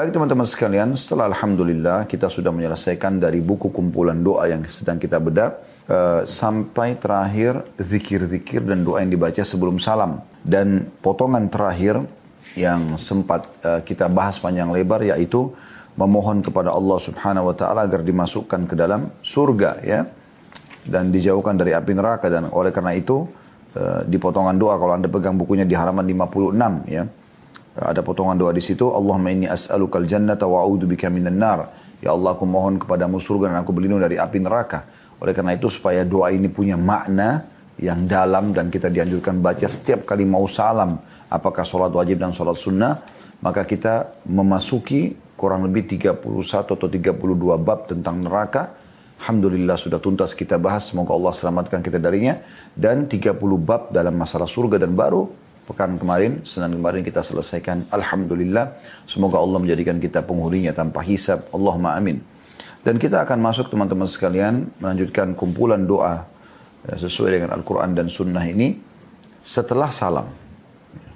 Baik teman-teman sekalian, setelah Alhamdulillah kita sudah menyelesaikan dari buku kumpulan doa yang sedang kita bedah, uh, sampai terakhir zikir-zikir dan doa yang dibaca sebelum salam. Dan potongan terakhir yang sempat uh, kita bahas panjang lebar yaitu memohon kepada Allah Subhanahu wa taala agar dimasukkan ke dalam surga ya dan dijauhkan dari api neraka dan oleh karena itu uh, di potongan doa kalau Anda pegang bukunya di halaman 56 ya ada potongan doa di situ. Allahumma inni as'alukal jannata wa bika minan nar. Ya Allah aku mohon kepadamu surga dan aku berlindung dari api neraka. Oleh karena itu supaya doa ini punya makna yang dalam dan kita dianjurkan baca setiap kali mau salam. Apakah sholat wajib dan sholat sunnah. Maka kita memasuki kurang lebih 31 atau 32 bab tentang neraka. Alhamdulillah sudah tuntas kita bahas. Semoga Allah selamatkan kita darinya. Dan 30 bab dalam masalah surga dan baru pekan kemarin, Senin kemarin kita selesaikan. Alhamdulillah. Semoga Allah menjadikan kita penghuninya tanpa hisab. Allahumma amin. Dan kita akan masuk teman-teman sekalian melanjutkan kumpulan doa ya, sesuai dengan Al-Quran dan Sunnah ini setelah salam.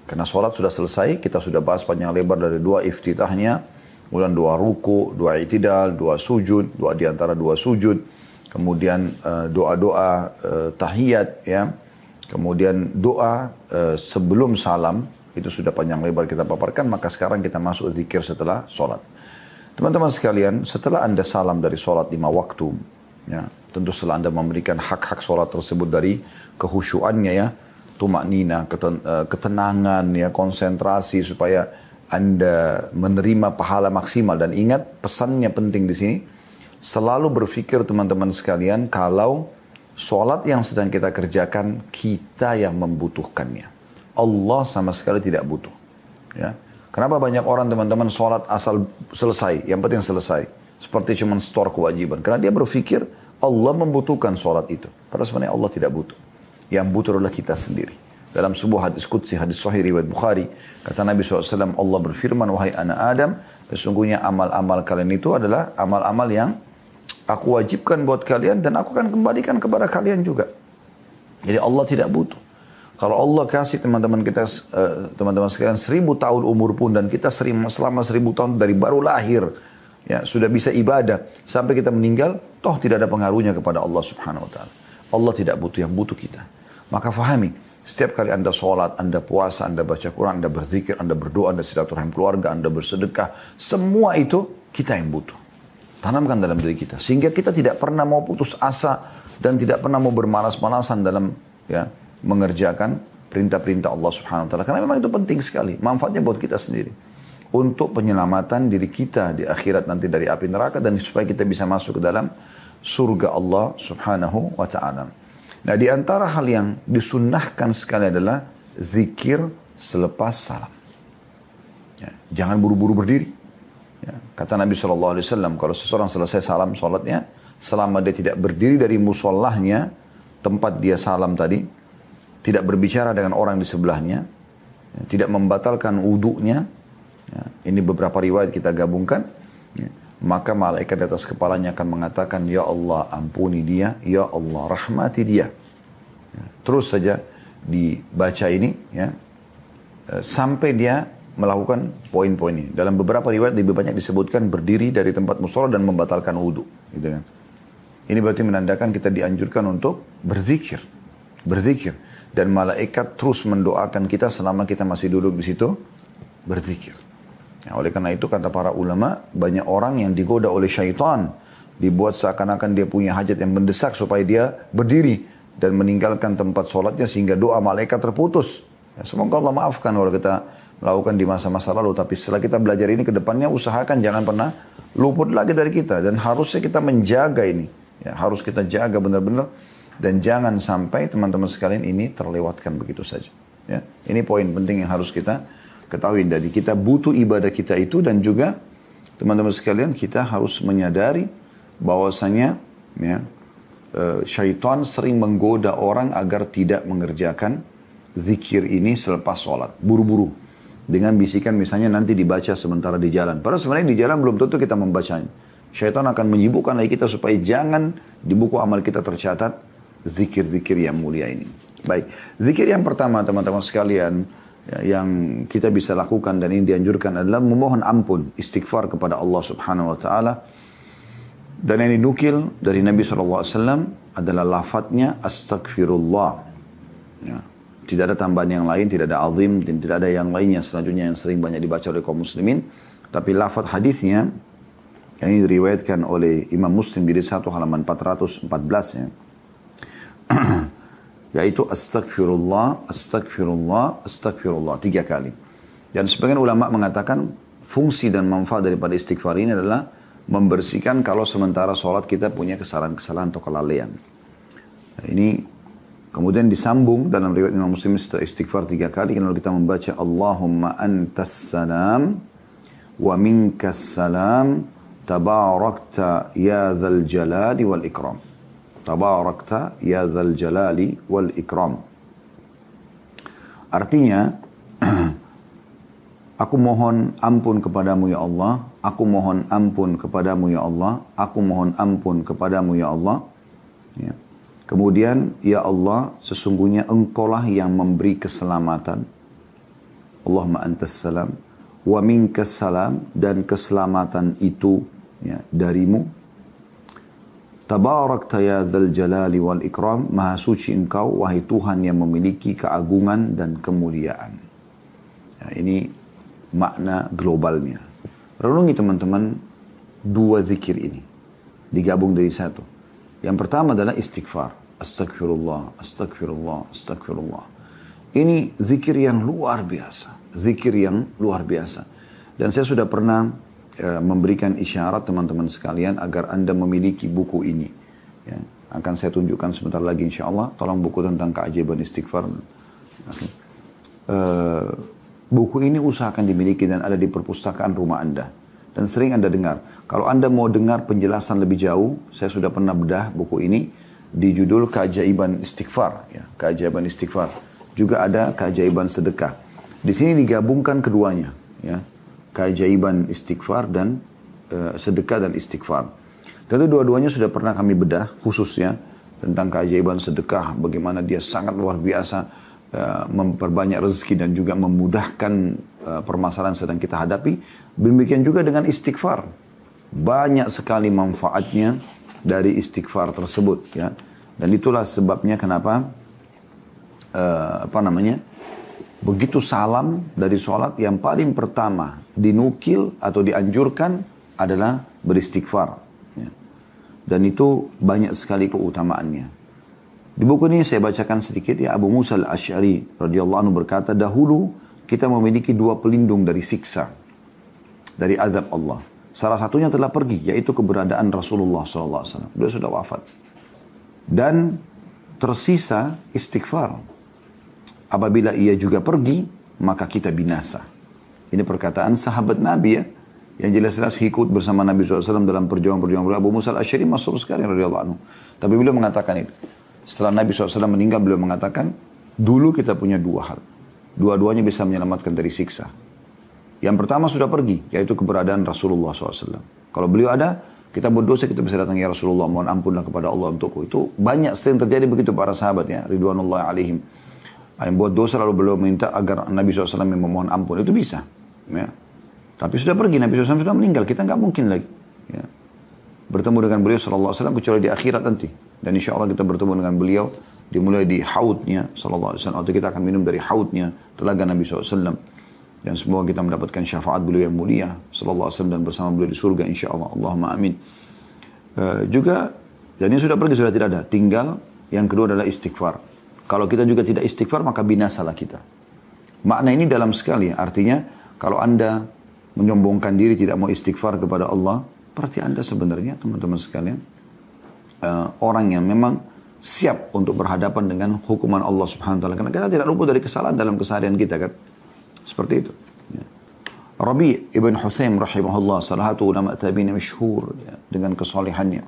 Karena sholat sudah selesai, kita sudah bahas panjang lebar dari dua iftitahnya, kemudian dua ruku, dua itidal, dua sujud, dua di antara dua sujud, kemudian eh, doa-doa uh, tahiyat, ya, Kemudian doa e, sebelum salam itu sudah panjang lebar kita paparkan maka sekarang kita masuk zikir setelah sholat. Teman-teman sekalian, setelah anda salam dari sholat lima waktu, ya, tentu setelah anda memberikan hak-hak sholat tersebut dari kehusuannya ya, tumak nina, keten, e, ketenangan, ya, konsentrasi supaya anda menerima pahala maksimal dan ingat pesannya penting di sini. Selalu berpikir teman-teman sekalian kalau Sholat yang sedang kita kerjakan, kita yang membutuhkannya. Allah sama sekali tidak butuh. Ya. Kenapa banyak orang teman-teman sholat asal selesai, yang penting selesai. Seperti cuma store kewajiban. Karena dia berpikir Allah membutuhkan sholat itu. Padahal sebenarnya Allah tidak butuh. Yang butuh adalah kita sendiri. Dalam sebuah hadis kudsi, hadis sahih riwayat Bukhari, kata Nabi SAW, Allah berfirman, wahai anak Adam, sesungguhnya amal-amal kalian itu adalah amal-amal yang Aku wajibkan buat kalian dan aku akan kembalikan kepada kalian juga. Jadi Allah tidak butuh. Kalau Allah kasih teman-teman kita, eh, teman-teman sekalian seribu tahun umur pun dan kita selama seribu tahun dari baru lahir, ya sudah bisa ibadah sampai kita meninggal, toh tidak ada pengaruhnya kepada Allah Subhanahu Wa Taala. Allah tidak butuh yang butuh kita. Maka fahami, setiap kali anda sholat, anda puasa, anda baca Quran, anda berzikir, anda berdoa, anda silaturahim keluarga, anda bersedekah, semua itu kita yang butuh. Tanamkan dalam diri kita. Sehingga kita tidak pernah mau putus asa dan tidak pernah mau bermalas-malasan dalam ya mengerjakan perintah-perintah Allah Subhanahu wa taala. Karena memang itu penting sekali. Manfaatnya buat kita sendiri. Untuk penyelamatan diri kita di akhirat nanti dari api neraka dan supaya kita bisa masuk ke dalam surga Allah Subhanahu wa taala. Nah, di antara hal yang disunnahkan sekali adalah zikir selepas salam. Ya, jangan buru-buru berdiri. Ya, kata Nabi SAW, kalau seseorang selesai salam sholatnya, selama dia tidak berdiri dari musallahnya, tempat dia salam tadi, tidak berbicara dengan orang di sebelahnya, ya, tidak membatalkan wudhunya, ya, ini beberapa riwayat kita gabungkan, ya, maka malaikat di atas kepalanya akan mengatakan, Ya Allah ampuni dia, Ya Allah rahmati dia. Ya, terus saja dibaca ini, ya, eh, sampai dia melakukan poin-poin ini. Dalam beberapa riwayat lebih banyak disebutkan berdiri dari tempat musola dan membatalkan wudhu. Gitu kan. Ini berarti menandakan kita dianjurkan untuk berzikir. Berzikir. Dan malaikat terus mendoakan kita selama kita masih duduk di situ berzikir. Ya, oleh karena itu kata para ulama, banyak orang yang digoda oleh syaitan. Dibuat seakan-akan dia punya hajat yang mendesak supaya dia berdiri dan meninggalkan tempat sholatnya sehingga doa malaikat terputus. Ya, semoga Allah maafkan kalau kita lakukan di masa-masa lalu. Tapi setelah kita belajar ini ke depannya usahakan jangan pernah luput lagi dari kita. Dan harusnya kita menjaga ini. Ya, harus kita jaga benar-benar. Dan jangan sampai teman-teman sekalian ini terlewatkan begitu saja. Ya, ini poin penting yang harus kita ketahui. Jadi kita butuh ibadah kita itu dan juga teman-teman sekalian kita harus menyadari bahwasanya ya, eh, syaitan sering menggoda orang agar tidak mengerjakan zikir ini selepas sholat. Buru-buru dengan bisikan misalnya nanti dibaca sementara di jalan. Padahal sebenarnya di jalan belum tentu kita membacanya. Syaitan akan menyibukkan lagi kita supaya jangan di buku amal kita tercatat zikir-zikir yang mulia ini. Baik, zikir yang pertama teman-teman sekalian ya, yang kita bisa lakukan dan ini dianjurkan adalah memohon ampun, istighfar kepada Allah Subhanahu wa taala. Dan yang dinukil dari Nabi SAW adalah lafadznya astagfirullah. Ya. Tidak ada tambahan yang lain, tidak ada azim, tidak ada yang lainnya selanjutnya yang sering banyak dibaca oleh kaum muslimin. Tapi lafadz hadisnya yang ini diriwayatkan oleh Imam Muslim di satu halaman 414 ya. yaitu astagfirullah, astagfirullah, astagfirullah tiga kali. Dan sebagian ulama mengatakan fungsi dan manfaat daripada istighfar ini adalah membersihkan kalau sementara sholat kita punya kesalahan-kesalahan atau kelalaian. Nah, ini kemudian disambung dalam riwayat Imam Muslim setelah istighfar tiga kali kalau kita membaca Allahumma antas salam wa minkas salam tabarakta ya dzal jalali wal ikram. Tabarakta ya dzal jalali wal ikram. Artinya aku mohon ampun kepadamu ya Allah. Aku mohon ampun kepadamu ya Allah. Aku mohon ampun kepadamu ya Allah. Ya. Kemudian ya Allah sesungguhnya engkaulah yang memberi keselamatan. Allahumma antas salam. Wa minkas salam dan keselamatan itu ya, darimu. Tabarakta ya dzal jalali wal ikram maha suci engkau wahai Tuhan yang memiliki keagungan dan kemuliaan. Ya, ini makna globalnya. Renungi teman-teman dua zikir ini. Digabung dari satu yang pertama adalah istighfar astagfirullah astagfirullah astagfirullah ini zikir yang luar biasa zikir yang luar biasa. Dan saya sudah pernah e, memberikan isyarat teman-teman sekalian agar Anda memiliki buku ini. Ya, akan saya tunjukkan sebentar lagi insya Allah. Tolong buku tentang keajaiban istighfar. Okay. E, buku ini usahakan dimiliki dan ada di perpustakaan rumah Anda. Dan sering Anda dengar. Kalau Anda mau dengar penjelasan lebih jauh, saya sudah pernah bedah buku ini di judul Keajaiban Istighfar. Ya, keajaiban Istighfar. Juga ada keajaiban sedekah. Di sini digabungkan keduanya, ya. Keajaiban istighfar dan e, sedekah dan istighfar. Tentu dua-duanya sudah pernah kami bedah khususnya tentang keajaiban sedekah, bagaimana dia sangat luar biasa e, memperbanyak rezeki dan juga memudahkan e, permasalahan sedang kita hadapi. Demikian juga dengan istighfar. Banyak sekali manfaatnya dari istighfar tersebut, ya. Dan itulah sebabnya kenapa uh, apa namanya? Begitu salam dari sholat yang paling pertama dinukil atau dianjurkan adalah beristighfar. Ya. Dan itu banyak sekali keutamaannya. Di buku ini saya bacakan sedikit ya Abu Musa al-Ash'ari radhiyallahu anhu berkata dahulu kita memiliki dua pelindung dari siksa dari azab Allah. Salah satunya telah pergi yaitu keberadaan Rasulullah SAW. Beliau sudah wafat. Dan tersisa istighfar apabila ia juga pergi, maka kita binasa. Ini perkataan sahabat Nabi ya. Yang jelas-jelas ikut bersama Nabi SAW dalam perjuangan-perjuangan. Abu Musa al-Ashari masuk sekali radhiyallahu anhu. Tapi beliau mengatakan itu. Setelah Nabi SAW meninggal, beliau mengatakan, dulu kita punya dua hal. Dua-duanya bisa menyelamatkan dari siksa. Yang pertama sudah pergi, yaitu keberadaan Rasulullah SAW. Kalau beliau ada, kita berdosa, kita bisa datang ya Rasulullah, mohon ampunlah kepada Allah untukku. Itu banyak sering terjadi begitu para sahabat ya, Ridwanullah alaihim yang buat dosa lalu beliau minta agar Nabi SAW memohon ampun. Itu bisa. Ya. Tapi sudah pergi, Nabi SAW sudah meninggal. Kita nggak mungkin lagi. Ya. Bertemu dengan beliau SAW kecuali di akhirat nanti. Dan insya Allah kita bertemu dengan beliau dimulai di haudnya SAW. Atau kita akan minum dari haudnya telaga Nabi SAW. Dan semoga kita mendapatkan syafaat beliau yang mulia SAW dan bersama beliau di surga insya Allah. Allahumma amin. Uh, juga, dan ini sudah pergi, sudah tidak ada. Tinggal yang kedua adalah istighfar. Kalau kita juga tidak istighfar, maka binasalah kita. Makna ini dalam sekali. Artinya, kalau Anda menyombongkan diri tidak mau istighfar kepada Allah, berarti Anda sebenarnya, teman-teman sekalian, uh, orang yang memang siap untuk berhadapan dengan hukuman Allah Subhanahu wa taala. Karena kita tidak luput dari kesalahan dalam keseharian kita kan. Seperti itu. Ya. Rabi ibn Huthaim rahimahullah salah satu ulama tabi'in masyhur ya, dengan kesolehannya.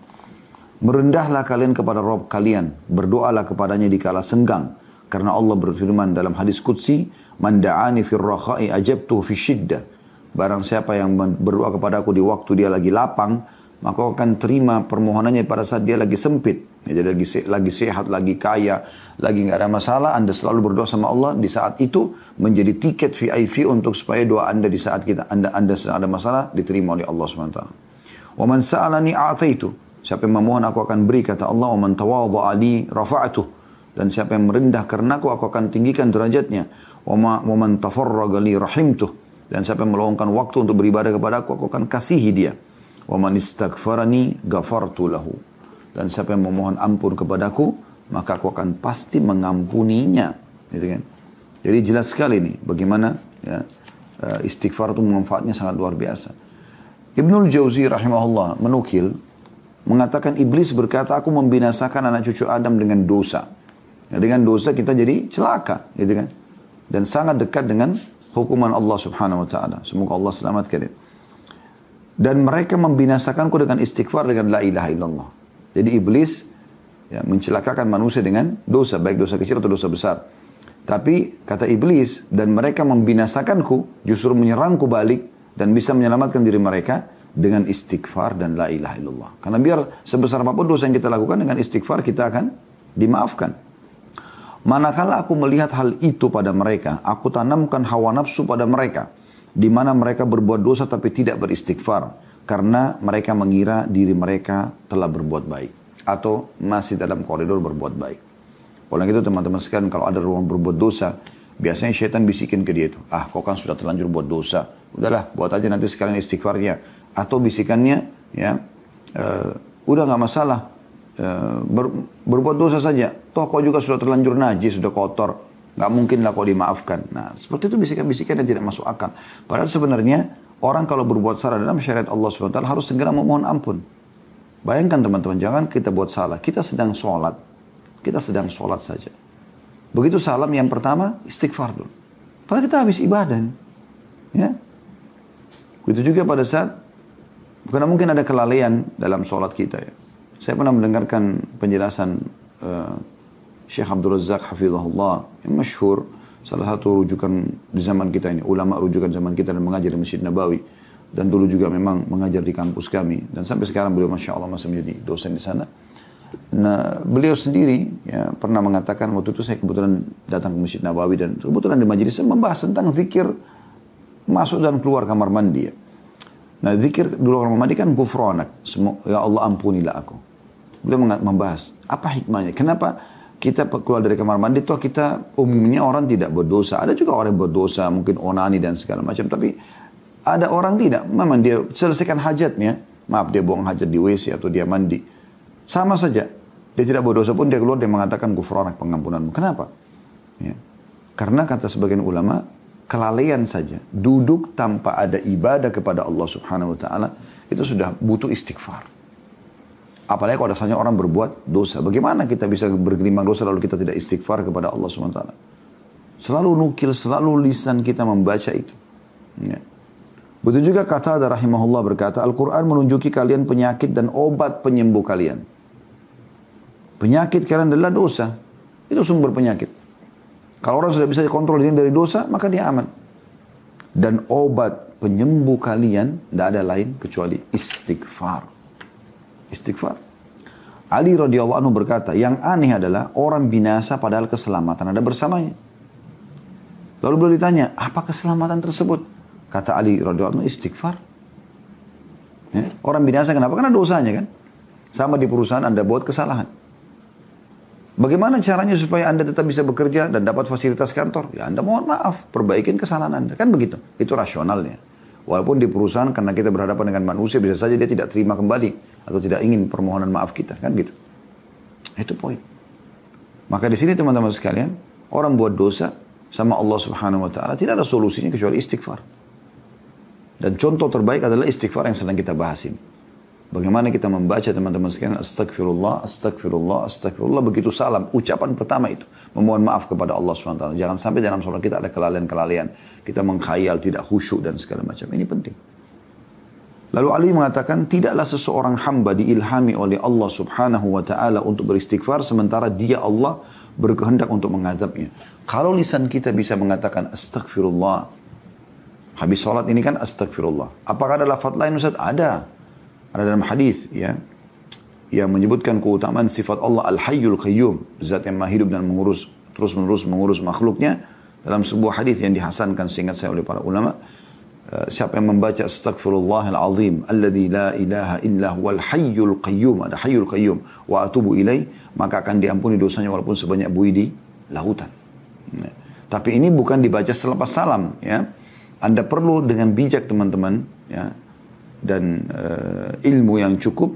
Merendahlah kalian kepada Rob kalian. Berdoalah kepadanya di kala senggang. Karena Allah berfirman dalam hadis Qudsi, Man da'ani fir rakha'i ajabtuhu fi. Barang siapa yang berdoa kepada aku di waktu dia lagi lapang, maka akan terima permohonannya pada saat dia lagi sempit. Jadi lagi, lagi sehat, lagi kaya, lagi nggak ada masalah, Anda selalu berdoa sama Allah di saat itu menjadi tiket VIP untuk supaya doa Anda di saat kita Anda Anda sedang ada masalah diterima oleh Allah SWT. Wa man sa'alani a'taitu. Siapa yang memohon aku akan beri kata Allah, "Wa man tawadha'a li rafa'atuh." Dan siapa yang merendah karena aku aku akan tinggikan derajatnya. Wa man tafarraga li rahimtuh. Dan siapa yang meluangkan waktu untuk beribadah kepada aku, aku akan kasihi dia. Wa man istaghfarani ghafartu lahu dan siapa yang memohon ampun kepadaku, maka aku akan pasti mengampuninya. Gitu kan? Jadi jelas sekali nih bagaimana ya, eh, istighfar itu manfaatnya sangat luar biasa. Ibnul Jauzi rahimahullah menukil mengatakan iblis berkata aku membinasakan anak cucu Adam dengan dosa. Ya, dengan dosa kita jadi celaka, gitu kan? Dan sangat dekat dengan hukuman Allah Subhanahu wa taala. Semoga Allah selamatkan. Dan mereka membinasakanku dengan istighfar dengan la ilaha illallah. Jadi iblis ya, mencelakakan manusia dengan dosa, baik dosa kecil atau dosa besar. Tapi kata iblis, dan mereka membinasakanku, justru menyerangku balik, dan bisa menyelamatkan diri mereka dengan istighfar dan la ilaha illallah. Karena biar sebesar apa pun dosa yang kita lakukan dengan istighfar, kita akan dimaafkan. Manakala aku melihat hal itu pada mereka, aku tanamkan hawa nafsu pada mereka, di mana mereka berbuat dosa tapi tidak beristighfar karena mereka mengira diri mereka telah berbuat baik atau masih dalam koridor berbuat baik. Oleh itu teman-teman sekalian kalau ada ruang berbuat dosa, biasanya syaitan bisikin ke dia itu, ah kau kan sudah terlanjur buat dosa, udahlah buat aja nanti sekalian istighfarnya. Atau bisikannya, ya, uh, udah nggak masalah, uh, ber, berbuat dosa saja. Toh kau juga sudah terlanjur najis, sudah kotor, nggak mungkin lah kau dimaafkan. Nah seperti itu bisikan-bisikan yang tidak masuk akal. Padahal sebenarnya Orang kalau berbuat salah dalam syariat Allah SWT harus segera memohon ampun. Bayangkan teman-teman, jangan kita buat salah. Kita sedang sholat. Kita sedang sholat saja. Begitu salam yang pertama, istighfar dulu. Padahal kita habis ibadah. Ya. Begitu juga pada saat, karena mungkin ada kelalaian dalam sholat kita ya. Saya pernah mendengarkan penjelasan uh, Syekh Abdul Razak Hafizahullah yang masyhur salah satu rujukan di zaman kita ini, ulama rujukan zaman kita dan mengajar di Masjid Nabawi. Dan dulu juga memang mengajar di kampus kami. Dan sampai sekarang beliau Masya Allah masih menjadi dosen di sana. Nah, beliau sendiri ya, pernah mengatakan waktu itu saya kebetulan datang ke Masjid Nabawi dan kebetulan di majelis membahas tentang zikir masuk dan keluar kamar mandi ya. Nah, zikir dulu kamar mandi kan gufranak. Ya Allah ampunilah aku. Beliau membahas apa hikmahnya. Kenapa kita keluar dari kamar mandi tuh kita umumnya orang tidak berdosa. Ada juga orang berdosa, mungkin onani dan segala macam. Tapi ada orang tidak. Memang dia selesaikan hajatnya. Maaf dia buang hajat di WC atau dia mandi. Sama saja. Dia tidak berdosa pun dia keluar dia mengatakan gufranak pengampunanmu. Kenapa? Ya. Karena kata sebagian ulama, kelalaian saja. Duduk tanpa ada ibadah kepada Allah subhanahu wa ta'ala. Itu sudah butuh istighfar. Apalagi kalau dasarnya orang berbuat dosa. Bagaimana kita bisa bergelimang dosa lalu kita tidak istighfar kepada Allah SWT. Selalu nukil, selalu lisan kita membaca itu. Ya. Begitu juga kata ada rahimahullah berkata, Al-Quran menunjuki kalian penyakit dan obat penyembuh kalian. Penyakit kalian adalah dosa. Itu sumber penyakit. Kalau orang sudah bisa dikontrol dari dosa, maka dia aman. Dan obat penyembuh kalian tidak ada lain kecuali istighfar. Istighfar. Ali radhiyallahu anhu berkata, yang aneh adalah orang binasa padahal keselamatan ada bersamanya. Lalu beliau ditanya, apa keselamatan tersebut? Kata Ali radhiyallahu anhu, istighfar. Ya, orang binasa kenapa? Karena dosanya kan. Sama di perusahaan Anda buat kesalahan. Bagaimana caranya supaya Anda tetap bisa bekerja dan dapat fasilitas kantor? Ya Anda mohon maaf, perbaikin kesalahan Anda. Kan begitu. Itu rasionalnya. Walaupun di perusahaan karena kita berhadapan dengan manusia bisa saja dia tidak terima kembali atau tidak ingin permohonan maaf kita kan gitu. Itu poin. Maka di sini teman-teman sekalian, orang buat dosa sama Allah Subhanahu wa taala tidak ada solusinya kecuali istighfar. Dan contoh terbaik adalah istighfar yang sedang kita bahas ini. Bagaimana kita membaca teman-teman sekalian astagfirullah, astagfirullah, astagfirullah begitu salam. Ucapan pertama itu memohon maaf kepada Allah SWT. Jangan sampai dalam sholat kita ada kelalaian-kelalaian. Kita mengkhayal, tidak khusyuk dan segala macam. Ini penting. Lalu Ali mengatakan tidaklah seseorang hamba diilhami oleh Allah Subhanahu wa taala untuk beristighfar sementara dia Allah berkehendak untuk mengadabnya. Kalau lisan kita bisa mengatakan astagfirullah habis sholat ini kan astagfirullah. Apakah ada lafaz lain Ustaz? Ada. Ada dalam hadis ya. yang menyebutkan keutamaan sifat Allah Al-Hayyul Qayyum, zat yang maha hidup dan mengurus terus menerus mengurus makhluknya dalam sebuah hadis yang dihasankan seingat saya oleh para ulama uh, siapa yang membaca astagfirullahal azim alladzi la ilaha illa huwal hayyul qayyum ada hayyul qayyum wa atubu ilai maka akan diampuni dosanya walaupun sebanyak buih di lautan ya. tapi ini bukan dibaca selepas salam ya anda perlu dengan bijak teman-teman ya dan uh, ilmu yang cukup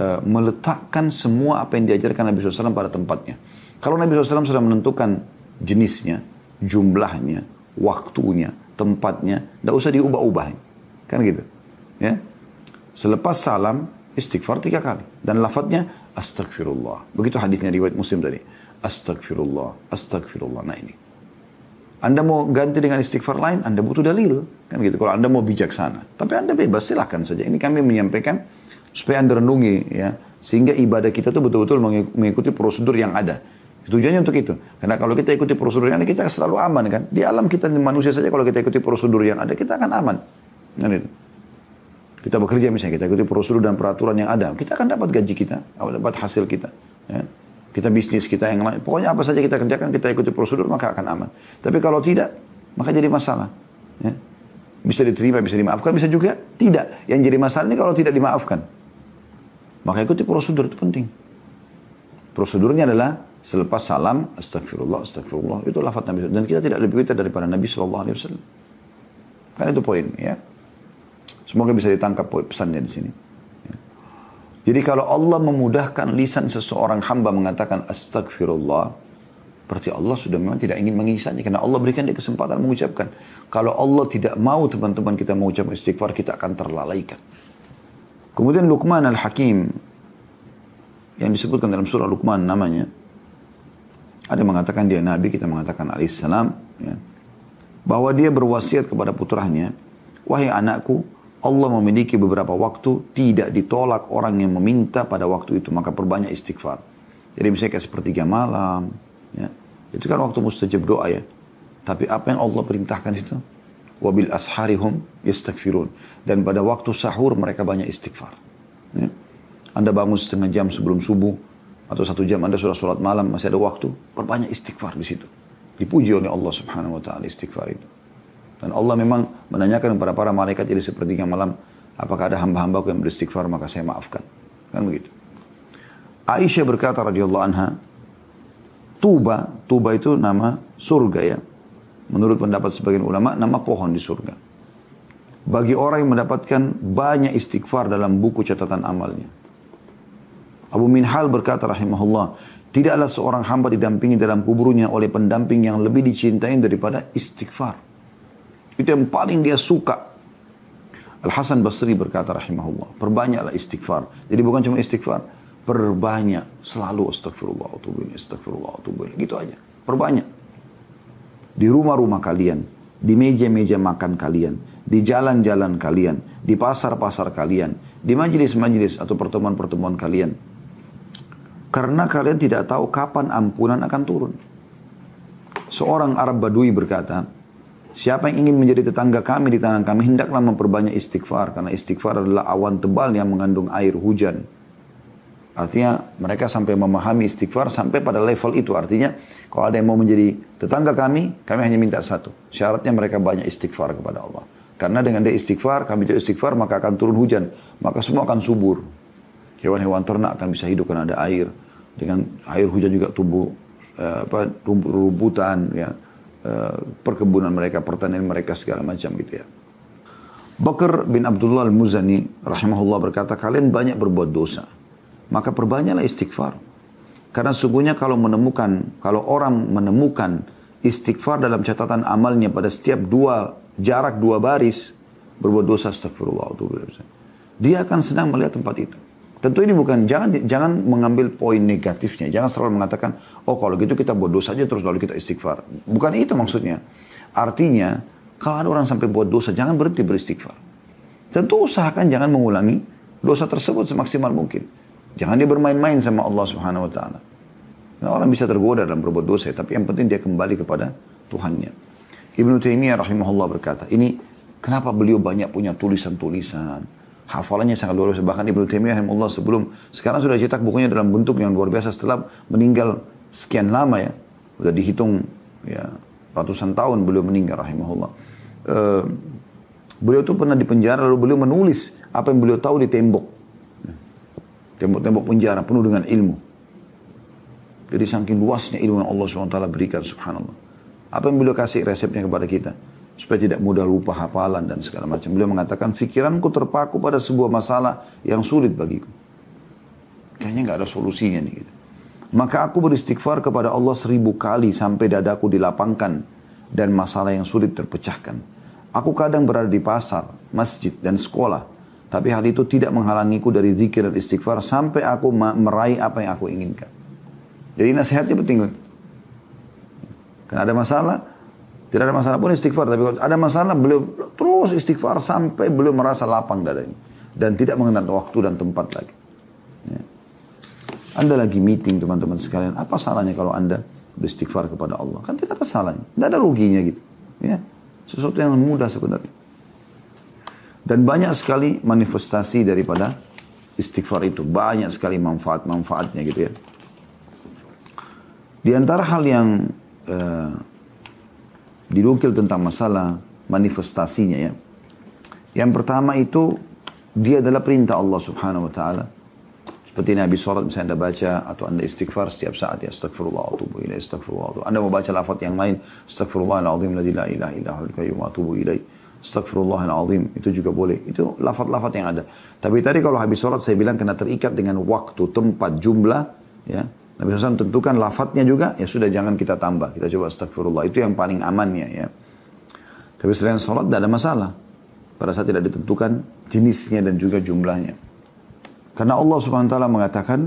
uh, meletakkan semua apa yang diajarkan Nabi SAW pada tempatnya kalau Nabi SAW sudah menentukan jenisnya, jumlahnya, waktunya, tempatnya, tidak usah diubah-ubah. Kan gitu. Ya. Selepas salam, istighfar tiga kali. Dan lafadznya, astagfirullah. Begitu hadisnya riwayat muslim tadi. Astagfirullah, astagfirullah. Nah ini. Anda mau ganti dengan istighfar lain, Anda butuh dalil. Kan gitu. Kalau Anda mau bijaksana. Tapi Anda bebas, silahkan saja. Ini kami menyampaikan supaya Anda renungi ya. Sehingga ibadah kita itu betul-betul mengikuti prosedur yang ada. Tujuannya untuk itu. Karena kalau kita ikuti prosedur yang ada, kita selalu aman kan. Di alam kita manusia saja kalau kita ikuti prosedur yang ada, kita akan aman. Kan itu. Kita bekerja misalnya, kita ikuti prosedur dan peraturan yang ada. Kita akan dapat gaji kita, dapat hasil kita. Ya. Kita bisnis kita yang lain. Pokoknya apa saja kita kerjakan, kita ikuti prosedur, maka akan aman. Tapi kalau tidak, maka jadi masalah. Ya. Bisa diterima, bisa dimaafkan, bisa juga tidak. Yang jadi masalah ini kalau tidak dimaafkan. Maka ikuti prosedur itu penting. Prosedurnya adalah Selepas salam, astagfirullah, astagfirullah. Itu lafaz Nabi Dan kita tidak lebih pintar daripada Nabi SAW. Kan itu poin ya. Semoga bisa ditangkap pesannya di sini. Jadi kalau Allah memudahkan lisan seseorang hamba mengatakan astagfirullah, berarti Allah sudah memang tidak ingin mengisahnya karena Allah berikan dia kesempatan mengucapkan. Kalau Allah tidak mau teman-teman kita mengucap istighfar, kita akan terlalaikan. Kemudian Luqman al-Hakim yang disebutkan dalam surah Luqman namanya, ada yang mengatakan dia Nabi, kita mengatakan alaihissalam. Ya, bahwa dia berwasiat kepada putranya, wahai anakku, Allah memiliki beberapa waktu tidak ditolak orang yang meminta pada waktu itu, maka perbanyak istighfar. Jadi misalnya kayak sepertiga malam, ya, itu kan waktu mustajab doa ya. Tapi apa yang Allah perintahkan itu? Wabil asharihum yastaghfirun. Dan pada waktu sahur mereka banyak istighfar. Ya. Anda bangun setengah jam sebelum subuh, atau satu jam Anda sudah sholat malam, masih ada waktu, perbanyak istighfar di situ. Dipuji oleh Allah subhanahu wa ta'ala istighfar itu. Dan Allah memang menanyakan kepada para malaikat jadi sepertiga malam, apakah ada hamba hamba yang beristighfar, maka saya maafkan. Kan begitu. Aisyah berkata radhiyallahu anha, Tuba, Tuba itu nama surga ya. Menurut pendapat sebagian ulama, nama pohon di surga. Bagi orang yang mendapatkan banyak istighfar dalam buku catatan amalnya. Abu Minhal berkata rahimahullah, tidaklah seorang hamba didampingi dalam kuburnya oleh pendamping yang lebih dicintai daripada istighfar. Itu yang paling dia suka. Al-Hasan Basri berkata rahimahullah, perbanyaklah istighfar. Jadi bukan cuma istighfar, perbanyak selalu astagfirullah, atubu astagfirullah, atubu Gitu aja, perbanyak. Di rumah-rumah kalian, di meja-meja makan kalian, di jalan-jalan kalian, di pasar-pasar kalian, di majelis-majelis atau pertemuan-pertemuan kalian, karena kalian tidak tahu kapan ampunan akan turun. Seorang Arab Badui berkata, Siapa yang ingin menjadi tetangga kami di tanah kami, hendaklah memperbanyak istighfar. Karena istighfar adalah awan tebal yang mengandung air hujan. Artinya mereka sampai memahami istighfar sampai pada level itu. Artinya kalau ada yang mau menjadi tetangga kami, kami hanya minta satu. Syaratnya mereka banyak istighfar kepada Allah. Karena dengan dia istighfar, kami itu istighfar, maka akan turun hujan. Maka semua akan subur. Hewan-hewan ternak akan bisa hidup karena ada air dengan air hujan juga tumbuh uh, apa rumputan ya perkebunan mereka pertanian mereka segala macam gitu ya. Bakar bin Abdullah al-Muzani rahimahullah berkata kalian banyak berbuat dosa maka perbanyaklah istighfar. Karena sungguhnya kalau menemukan kalau orang menemukan istighfar dalam catatan amalnya pada setiap dua jarak dua baris berbuat dosa astagfirullah dia akan senang melihat tempat itu Tentu ini bukan jangan jangan mengambil poin negatifnya. Jangan selalu mengatakan, oh kalau gitu kita buat dosa aja terus lalu kita istighfar. Bukan itu maksudnya. Artinya kalau ada orang sampai buat dosa, jangan berhenti beristighfar. Tentu usahakan jangan mengulangi dosa tersebut semaksimal mungkin. Jangan dia bermain-main sama Allah Subhanahu Wa Taala. Nah, orang bisa tergoda dalam berbuat dosa, tapi yang penting dia kembali kepada Tuhannya. Ibnu Taimiyah rahimahullah berkata, ini kenapa beliau banyak punya tulisan-tulisan, hafalannya sangat luar biasa. Bahkan Ibnu Taimiyah Allah sebelum sekarang sudah cetak bukunya dalam bentuk yang luar biasa setelah meninggal sekian lama ya. Sudah dihitung ya ratusan tahun beliau meninggal rahimahullah. Uh, beliau itu pernah di penjara lalu beliau menulis apa yang beliau tahu di tembok. Tembok-tembok penjara penuh dengan ilmu. Jadi saking luasnya ilmu yang Allah SWT berikan subhanallah. Apa yang beliau kasih resepnya kepada kita? Supaya tidak mudah lupa hafalan dan segala macam. Beliau mengatakan, fikiranku terpaku pada sebuah masalah yang sulit bagiku. Kayaknya nggak ada solusinya nih. Gitu. Maka aku beristighfar kepada Allah seribu kali sampai dadaku dilapangkan dan masalah yang sulit terpecahkan. Aku kadang berada di pasar, masjid, dan sekolah. Tapi hal itu tidak menghalangiku dari zikir dan istighfar sampai aku meraih apa yang aku inginkan. Jadi nasihatnya penting. Karena ada masalah, tidak ada masalah pun istighfar. Tapi kalau ada masalah beliau terus istighfar sampai beliau merasa lapang dadanya. Dan tidak mengenal waktu dan tempat lagi. Ya. Anda lagi meeting teman-teman sekalian. Apa salahnya kalau Anda beristighfar kepada Allah? Kan tidak ada salahnya. Tidak ada ruginya gitu. Ya. Sesuatu yang mudah sebenarnya. Dan banyak sekali manifestasi daripada istighfar itu. Banyak sekali manfaat-manfaatnya gitu ya. Di antara hal yang uh, dinukil tentang masalah manifestasinya ya. Yang pertama itu dia adalah perintah Allah Subhanahu wa taala. Seperti Nabi sholat misalnya Anda baca atau Anda istighfar setiap saat ya astagfirullah atubu ilaih astagfirullah. Anda mau baca lafaz yang lain astagfirullahalazim la ilaha illa huwal qayyum atubu ilaih. Astagfirullahalazim itu juga boleh. Itu lafaz-lafaz yang ada. Tapi tadi kalau habis sholat saya bilang kena terikat dengan waktu, tempat, jumlah ya. Nabi SAW tentukan lafadznya juga, ya sudah jangan kita tambah. Kita coba astagfirullah. Itu yang paling amannya ya. Tapi selain sholat tidak ada masalah. Pada saat tidak ditentukan jenisnya dan juga jumlahnya. Karena Allah Subhanahu wa taala mengatakan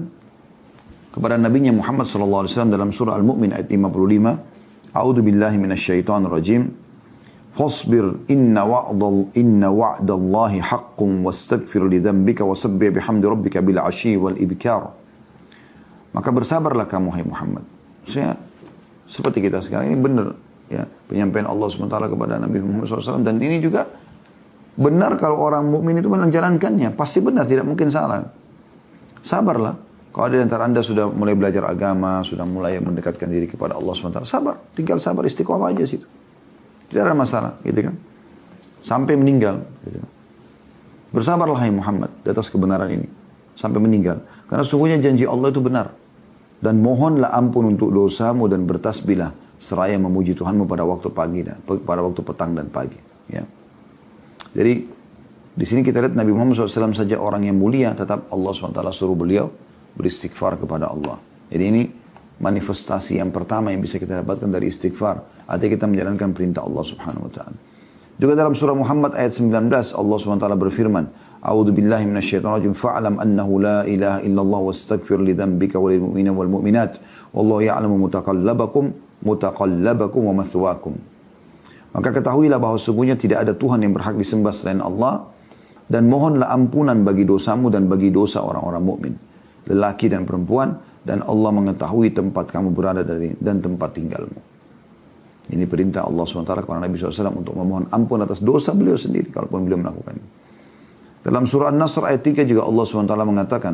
kepada Nabi Muhammad sallallahu alaihi wasallam dalam surah Al-Mu'min ayat 55, A'udzu billahi minasyaitonir rajim. Fasbir inna wa'dal inna wa'dallahi haqqun wastaghfir li dhanbika wasabbih bihamdi rabbika bil 'ashyi wal ibkar. Maka bersabarlah kamu hai Muhammad. Saya seperti kita sekarang ini benar ya penyampaian Allah SWT kepada Nabi Muhammad SAW dan ini juga benar kalau orang mukmin itu menjalankannya pasti benar tidak mungkin salah. Sabarlah. Kalau ada antara anda sudah mulai belajar agama, sudah mulai mendekatkan diri kepada Allah SWT, sabar. Tinggal sabar istiqomah aja situ. Tidak ada masalah, gitu kan. Sampai meninggal. Gitu kan. Bersabarlah hai Muhammad di atas kebenaran ini. Sampai meninggal. Karena sungguhnya janji Allah itu benar. Dan mohonlah ampun untuk dosamu dan bertasbihlah seraya memuji Tuhanmu pada waktu pagi dan pada waktu petang dan pagi. Ya. Jadi di sini kita lihat Nabi Muhammad SAW saja orang yang mulia, tetap Allah SWT suruh beliau beristighfar kepada Allah. Jadi ini manifestasi yang pertama yang bisa kita dapatkan dari istighfar. Artinya kita menjalankan perintah Allah Subhanahu Wa Taala. Juga dalam surah Muhammad ayat 19 Allah SWT berfirman, A'udzu billahi minasyaitonir rajim fa'lam annahu la ilaha illallah wastaghfir li dzambika walil mu'minina wal mu'minat wallahu ya'lamu mutaqallabakum mutaqallabakum wa mathwaakum. Maka ketahuilah bahwa sungguhnya tidak ada Tuhan yang berhak disembah selain Allah dan mohonlah ampunan bagi dosamu dan bagi dosa orang-orang mukmin, lelaki dan perempuan dan Allah mengetahui tempat kamu berada dari dan tempat tinggalmu. Ini perintah Allah SWT kepada Nabi SAW untuk memohon ampun atas dosa beliau sendiri kalaupun beliau melakukannya. Dalam surah An-Nasr ayat 3 juga Allah SWT mengatakan,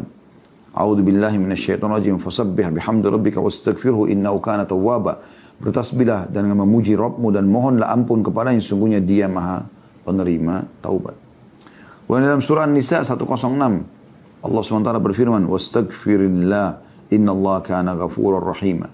A'udhu billahi minasyaitonir rajim fasabbih bihamdi rabbika wastaghfirhu innahu kana tawwaba. Bertasbihlah dan memuji Rabbmu dan mohonlah ampun kepada yang sungguhnya dia maha penerima taubat. Dan dalam surah An-Nisa 106 Allah SWT berfirman, "Wastaghfirillah innallaha kana ghafurur rahima."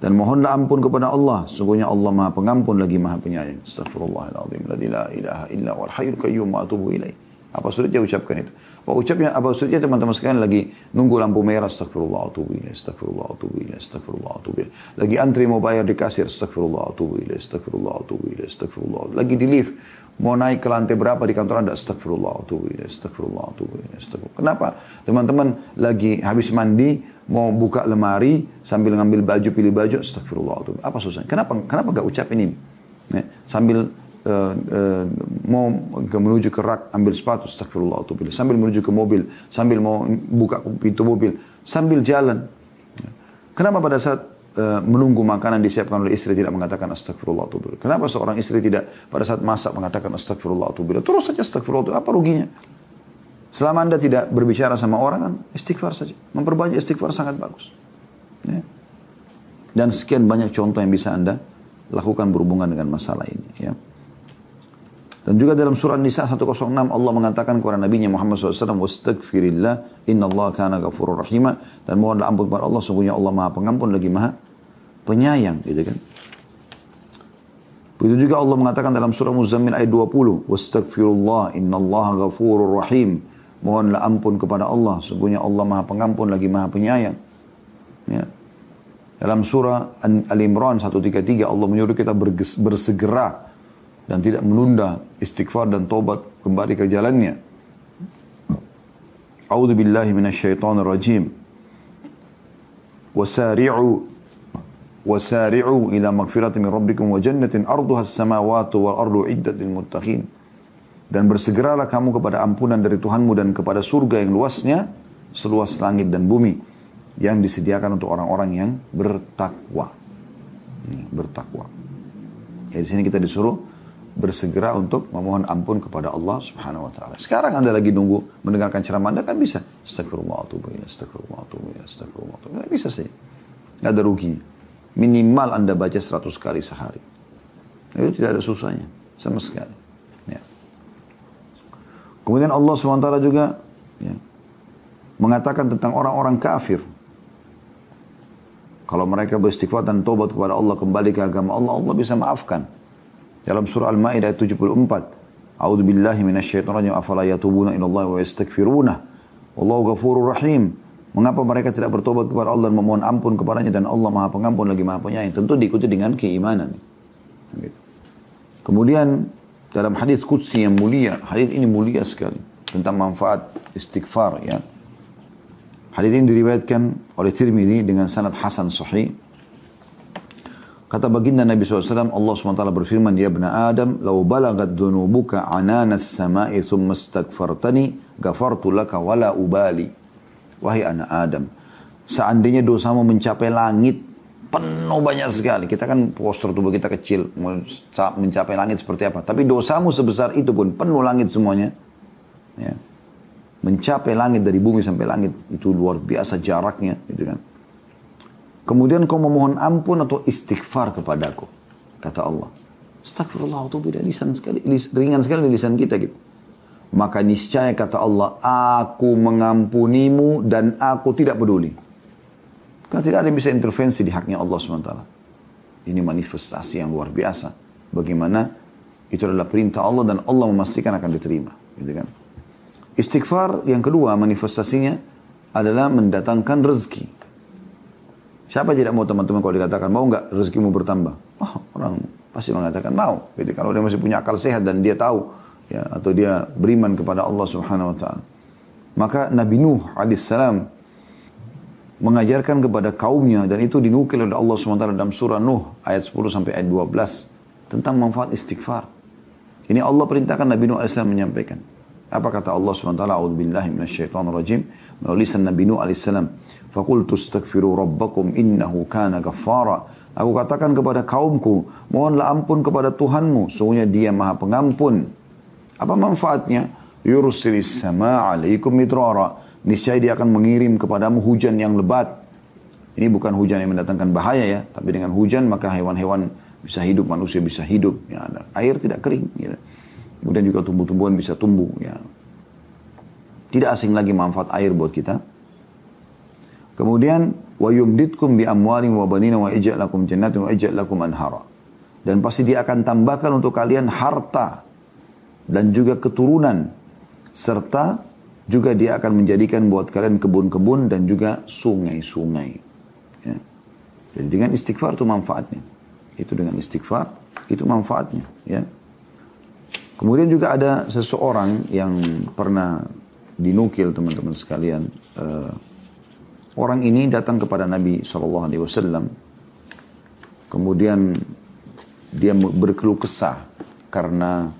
Dan mohonlah ampun kepada Allah. Sungguhnya Allah maha pengampun lagi maha penyayang. Astagfirullahaladzim. La ilaha illa wal hayyul qayyum atubu ilaih. Apa sulitnya ucapkan itu? Apa ucapnya, apa sulitnya teman-teman sekalian lagi nunggu lampu merah. Astagfirullah atubu ilaih. Astagfirullah atubu ilaih. Astagfirullah atubu ilaih. Lagi antri mau bayar di kasir. Astagfirullah atubu ilaih. Astagfirullah atubu ilaih. Astagfirullah. Lagi di lift. Mau naik ke lantai berapa di kantor anda? Astagfirullah atubu ilaih. Astagfirullah atubu ilaih. Astagfirullah. Kenapa? Teman-teman lagi habis mandi mau buka lemari sambil ngambil baju pilih baju astagfirullah apa susahnya kenapa kenapa gak ucapin ini ya, sambil uh, uh, mau ke, menuju ke rak ambil sepatu astagfirullah sambil menuju ke mobil sambil mau buka pintu mobil sambil jalan kenapa pada saat uh, menunggu makanan disiapkan oleh istri tidak mengatakan astagfirullah kenapa seorang istri tidak pada saat masak mengatakan astagfirullah terus saja astagfirullah apa ruginya Selama anda tidak berbicara sama orang kan istighfar saja. Memperbanyak istighfar sangat bagus. Ya. Dan sekian banyak contoh yang bisa anda lakukan berhubungan dengan masalah ini. Ya. Dan juga dalam surah Nisa 106 Allah mengatakan kepada Nabi Muhammad SAW, "Wastaghfirillah, inna Allah kana ghafurur rahimah." Dan mohonlah ampun kepada Allah, sungguhnya Allah Maha Pengampun lagi Maha Penyayang, gitu kan. Begitu juga Allah mengatakan dalam surah Muzammil ayat 20, "Wastaghfirullah, inna Allah ghafurur rahim." Mohonlah ampun kepada Allah. Sungguhnya Allah maha pengampun lagi maha penyayang. Ya. Dalam surah Al-Imran 133 Allah menyuruh kita bersegera dan tidak menunda istighfar dan tobat kembali ke jalannya. A'udzu billahi minasyaitonir rajim. Wasari'u wasari'u ila magfiratin min rabbikum wa jannatin arduha as-samawati wal ardu iddat lil muttaqin. Dan bersegeralah kamu kepada ampunan dari Tuhanmu dan kepada surga yang luasnya seluas langit dan bumi yang disediakan untuk orang-orang yang bertakwa. Bertakwa. Ya, di sini kita disuruh bersegera untuk memohon ampun kepada Allah Subhanahu wa taala. Sekarang Anda lagi nunggu mendengarkan ceramah Anda kan bisa. Astagfirullah astagfirullah astagfirullah. Bisa sih. Nggak ada rugi. Minimal Anda baca 100 kali sehari. Itu tidak ada susahnya sama sekali. Kemudian Allah SWT juga ya, mengatakan tentang orang-orang kafir. Kalau mereka beristighfar dan tobat kepada Allah kembali ke agama Allah, Allah bisa maafkan. Dalam surah Al-Maidah 74, A'udzu billahi minasyaitonir rajim afala yatubuna ila Allah wa yastaghfiruna. Wallahu ghafurur rahim. Mengapa mereka tidak bertobat kepada Allah dan memohon ampun kepadanya dan Allah Maha Pengampun lagi Maha Penyayang? Tentu diikuti dengan keimanan. Gitu. Kemudian dalam hadis qudsi yang mulia, hadis ini mulia sekali tentang manfaat istighfar ya. Hadis ini diriwayatkan oleh Tirmidzi dengan sanad hasan sahih. Kata baginda Nabi SAW, Allah SWT berfirman, Ya ibna Adam, lau balagat dhunubuka ananas samai thumma stagfartani, gafartu laka wala ubali. Wahai anak Adam, seandainya dosamu mencapai langit penuh banyak sekali. Kita kan postur tubuh kita kecil, mencapai langit seperti apa. Tapi dosamu sebesar itu pun penuh langit semuanya. Ya. Mencapai langit dari bumi sampai langit itu luar biasa jaraknya, gitu kan. Kemudian kau memohon ampun atau istighfar kepadaku, kata Allah. Astagfirullah, itu beda lisan sekali, ringan sekali lisan kita gitu. Maka niscaya kata Allah, aku mengampunimu dan aku tidak peduli. Karena tidak ada yang bisa intervensi di haknya Allah SWT. Ini manifestasi yang luar biasa. Bagaimana itu adalah perintah Allah dan Allah memastikan akan diterima. Gitu kan? Istighfar yang kedua manifestasinya adalah mendatangkan rezeki. Siapa tidak mau teman-teman kalau dikatakan mau nggak rezekimu bertambah? Oh, orang pasti mengatakan mau. Jadi kalau dia masih punya akal sehat dan dia tahu ya atau dia beriman kepada Allah Subhanahu wa taala. Maka Nabi Nuh alaihissalam mengajarkan kepada kaumnya dan itu dinukil oleh Allah SWT dalam surah Nuh ayat 10 sampai ayat 12 tentang manfaat istighfar. Ini Allah perintahkan Nabi Nuh AS menyampaikan. Apa kata Allah SWT? A'udhu billahi minasyaitonir rajim. Melalui Nabi Nuh AS. Fakultu astaghfiru rabbakum innahu kana ghaffara. Aku katakan kepada kaumku, mohonlah ampun kepada Tuhanmu, sungguhnya dia maha pengampun. Apa manfaatnya? Yursilis sama alaikum mitrara niscaya dia akan mengirim kepadamu hujan yang lebat. Ini bukan hujan yang mendatangkan bahaya ya, tapi dengan hujan maka hewan-hewan bisa hidup, manusia bisa hidup. Ya, air tidak kering. Ya. Kemudian juga tumbuh-tumbuhan bisa tumbuh. Ya. Tidak asing lagi manfaat air buat kita. Kemudian wa yumditkum bi amwalin wa banina wa ij'al lakum jannatin wa ij'al lakum anhara. Dan pasti dia akan tambahkan untuk kalian harta dan juga keturunan serta juga dia akan menjadikan buat kalian kebun-kebun dan juga sungai-sungai. Ya. Jadi dengan istighfar itu manfaatnya. Itu dengan istighfar, itu manfaatnya. Ya. Kemudian juga ada seseorang yang pernah dinukil teman-teman sekalian. Uh, orang ini datang kepada Nabi SAW. Kemudian dia berkeluh kesah karena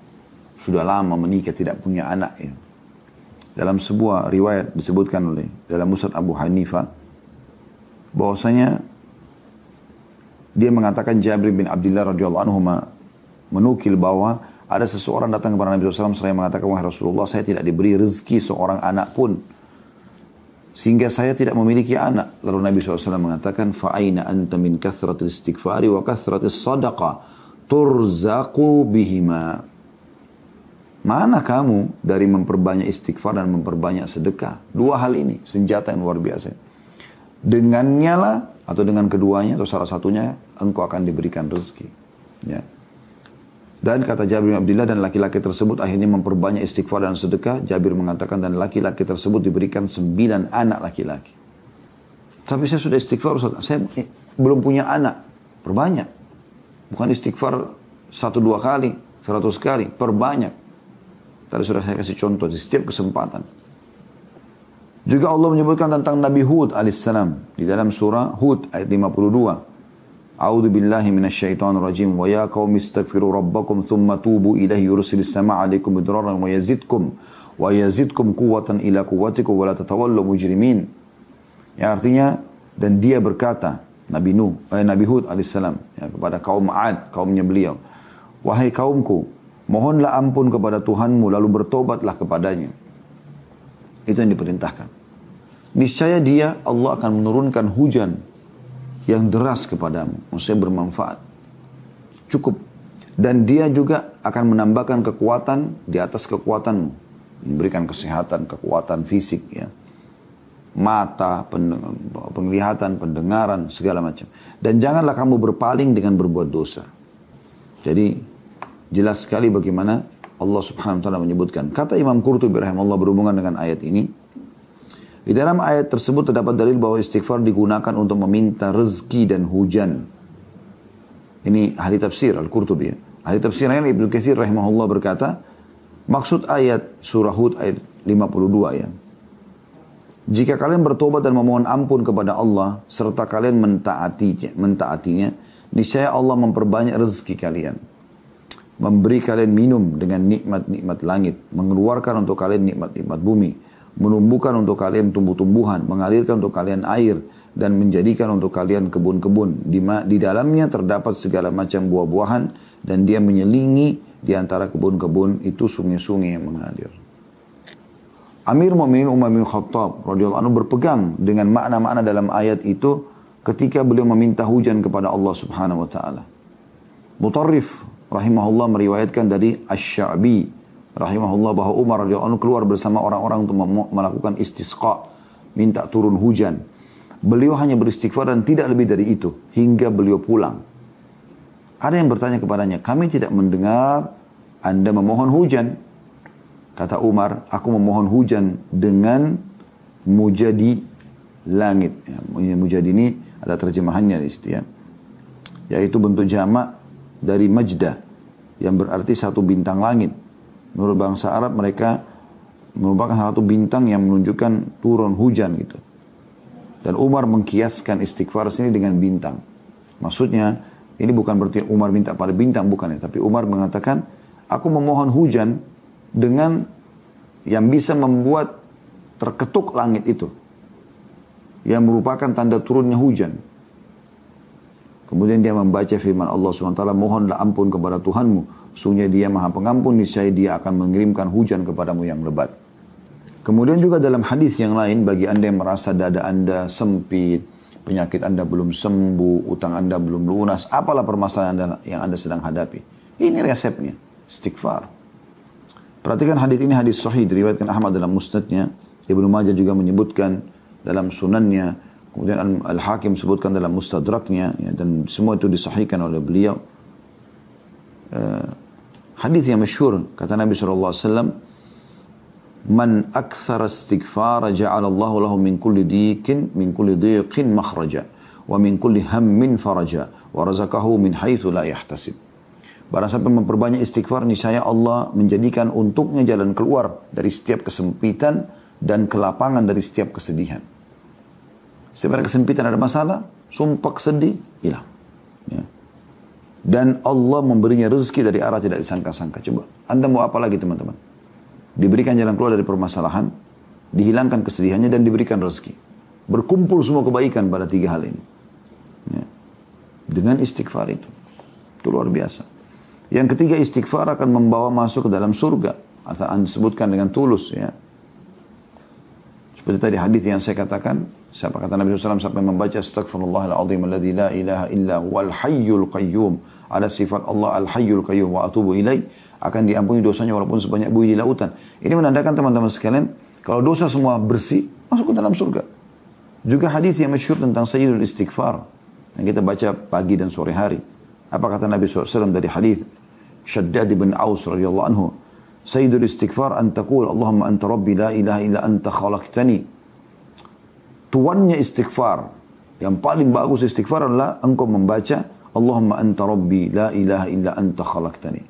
sudah lama menikah tidak punya anak ya. Dalam sebuah riwayat disebutkan oleh dalam Musad Abu Hanifah bahwasanya dia mengatakan Jabir bin Abdullah radhiyallahu anhu menukil bahwa ada seseorang datang kepada Nabi SAW seraya mengatakan, Wahai Rasulullah, saya tidak diberi rezeki seorang anak pun. Sehingga saya tidak memiliki anak. Lalu Nabi SAW mengatakan, Fa'aina anta min kathratil istighfari wa kathratil sadaqa turzaku bihima. Mana kamu dari memperbanyak istighfar dan memperbanyak sedekah? Dua hal ini, senjata yang luar biasa. Dengannya lah, atau dengan keduanya, atau salah satunya, engkau akan diberikan rezeki. Ya. Dan kata Jabir bin Abdullah dan laki-laki tersebut akhirnya memperbanyak istighfar dan sedekah. Jabir mengatakan dan laki-laki tersebut diberikan sembilan anak laki-laki. Tapi saya sudah istighfar, saya eh, belum punya anak. Perbanyak. Bukan istighfar satu dua kali, seratus kali, perbanyak. Tadi sudah saya kasih contoh di setiap kesempatan. Juga Allah menyebutkan tentang Nabi Hud alaihissalam di dalam surah Hud ayat 52. A'udzu بالله من الشيطان الرجيم ya qaumi istaghfiru rabbakum tsumma tubu ilaihi yursilis samaa'a 'alaikum midraran ويزدكم yazidkum wa yazidkum quwwatan ila quwwatikum wa la tatawallu. Ya artinya dan dia berkata Nabi Nuh, eh, Nabi Hud alaihissalam ya, kepada kaum Ad, kaumnya beliau. Wahai kaumku, mohonlah ampun kepada Tuhanmu lalu bertobatlah kepadanya. Itu yang diperintahkan. Niscaya dia Allah akan menurunkan hujan yang deras kepadamu. Maksudnya bermanfaat. Cukup. Dan dia juga akan menambahkan kekuatan di atas kekuatanmu. Memberikan kesehatan, kekuatan fisik ya. Mata, penglihatan, pendengaran, segala macam. Dan janganlah kamu berpaling dengan berbuat dosa. Jadi jelas sekali bagaimana Allah subhanahu wa ta'ala menyebutkan. Kata Imam Qurtubi rahimahullah berhubungan dengan ayat ini. Di dalam ayat tersebut terdapat dalil bahwa istighfar digunakan untuk meminta rezeki dan hujan. Ini ahli tafsir Al-Qurtubi. Ya. Ahli tafsir lain Ibnu Katsir rahimahullah berkata, maksud ayat surah Hud ayat 52 ya. Jika kalian bertobat dan memohon ampun kepada Allah serta kalian mentaatinya, mentaatinya, niscaya Allah memperbanyak rezeki kalian. Memberi kalian minum dengan nikmat-nikmat langit, mengeluarkan untuk kalian nikmat-nikmat bumi menumbuhkan untuk kalian tumbuh-tumbuhan, mengalirkan untuk kalian air, dan menjadikan untuk kalian kebun-kebun. Di, di dalamnya terdapat segala macam buah-buahan, dan dia menyelingi di antara kebun-kebun itu sungai-sungai yang mengalir. Amir Mu'minin Umar bin Khattab radhiyallahu anhu berpegang dengan makna-makna dalam ayat itu ketika beliau meminta hujan kepada Allah Subhanahu wa taala. Mutarrif rahimahullah meriwayatkan dari Asy-Sya'bi rahimahullah bahwa Umar radhiyallahu keluar bersama orang-orang untuk melakukan istisqa, minta turun hujan. Beliau hanya beristighfar dan tidak lebih dari itu hingga beliau pulang. Ada yang bertanya kepadanya, kami tidak mendengar Anda memohon hujan. Kata Umar, aku memohon hujan dengan mujadi langit. Ya, mujadi ini ada terjemahannya di situ ya. Yaitu bentuk jamak dari majdah yang berarti satu bintang langit. Menurut bangsa Arab mereka merupakan salah satu bintang yang menunjukkan turun hujan gitu. Dan Umar mengkiaskan istighfar sini dengan bintang. Maksudnya ini bukan berarti Umar minta pada bintang bukan ya, tapi Umar mengatakan aku memohon hujan dengan yang bisa membuat terketuk langit itu. Yang merupakan tanda turunnya hujan. Kemudian dia membaca firman Allah SWT, mohonlah ampun kepada Tuhanmu Sungguhnya dia maha pengampun, niscaya dia akan mengirimkan hujan kepadamu yang lebat. Kemudian juga dalam hadis yang lain, bagi anda yang merasa dada anda sempit, penyakit anda belum sembuh, utang anda belum lunas, apalah permasalahan anda yang anda sedang hadapi. Ini resepnya, istighfar. Perhatikan hadis ini hadis sahih diriwayatkan Ahmad dalam musnadnya. Ibnu Majah juga menyebutkan dalam sunannya. Kemudian Al-Hakim sebutkan dalam mustadraknya. Ya, dan semua itu disahihkan oleh beliau. Uh, Hadis yang masyhur kata Nabi SAW, Man akthara istighfar ja'ala Allah lahu min kulli dikin min kulli diqin makhraja wa min kulli hammin faraja wa razaqahu min haitsu la yahtasib. Barang siapa memperbanyak istighfar niscaya Allah menjadikan untuknya jalan keluar dari setiap kesempitan dan kelapangan dari setiap kesedihan. Setiap ada kesempitan ada masalah, sumpah sedih, hilang. Ya. Dan Allah memberinya rezeki dari arah tidak disangka-sangka. Coba, Anda mau apa lagi teman-teman? Diberikan jalan keluar dari permasalahan, dihilangkan kesedihannya dan diberikan rezeki. Berkumpul semua kebaikan pada tiga hal ini. Ya. Dengan istighfar itu. Itu luar biasa. Yang ketiga istighfar akan membawa masuk ke dalam surga. Atau disebutkan dengan tulus ya. Seperti tadi hadis yang saya katakan, siapa kata Nabi SAW sampai membaca astagfirullahaladzim alladzi la ilaha illa wal hayyul qayyum. Ada sifat Allah al hayyul qayyum wa atubu ilaih akan diampuni dosanya walaupun sebanyak buih di lautan. Ini menandakan teman-teman sekalian, kalau dosa semua bersih, masuk ke dalam surga. Juga hadis yang masyhur tentang sayyidul istighfar yang kita baca pagi dan sore hari. Apa kata Nabi SAW dari hadis Shaddad bin Aus radhiyallahu anhu. Sayyidul istighfar an taqul Allahumma anta rabbi la ilaha illa anta khalaqtani. Tuannya istighfar. Yang paling bagus istighfar adalah engkau membaca Allahumma anta rabbi la ilaha illa anta khalaqtani.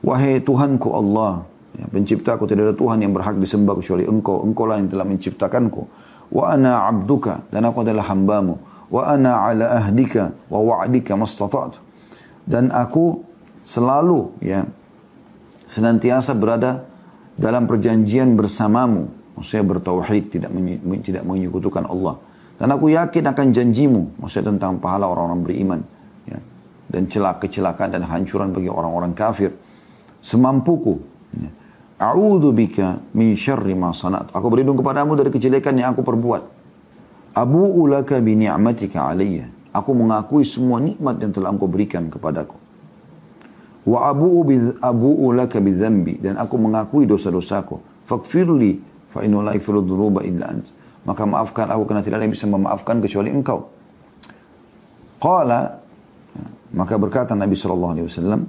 Wahai Tuhanku Allah, ya, penciptaku tidak ada Tuhan yang berhak disembah kecuali engkau. Engkau lah yang telah menciptakanku. Wa ana abduka dan aku adalah hambamu. Wa ana ala ahdika wa wa'dika mastata'tu. Dan aku selalu ya senantiasa berada dalam perjanjian bersamamu maksudnya bertauhid tidak tidak menyekutukan Allah dan aku yakin akan janjimu maksudnya tentang pahala orang-orang beriman ya dan celak kecelakaan dan hancuran bagi orang-orang kafir semampuku ya. A'udzu bika min syarri ma sanat. Aku berlindung kepadamu dari kejelekan yang aku perbuat. Abu ulaka bi ni'matika alayya. Aku mengakui semua nikmat yang telah engkau berikan kepadaku. Wa abu'u abu'u laka bidzambi dan aku mengakui dosa-dosaku. Faghfirli fa innahu la yaghfiru illa ant. Maka maafkan aku karena tidak ada yang bisa memaafkan kecuali engkau. Qala maka berkata Nabi sallallahu alaihi wasallam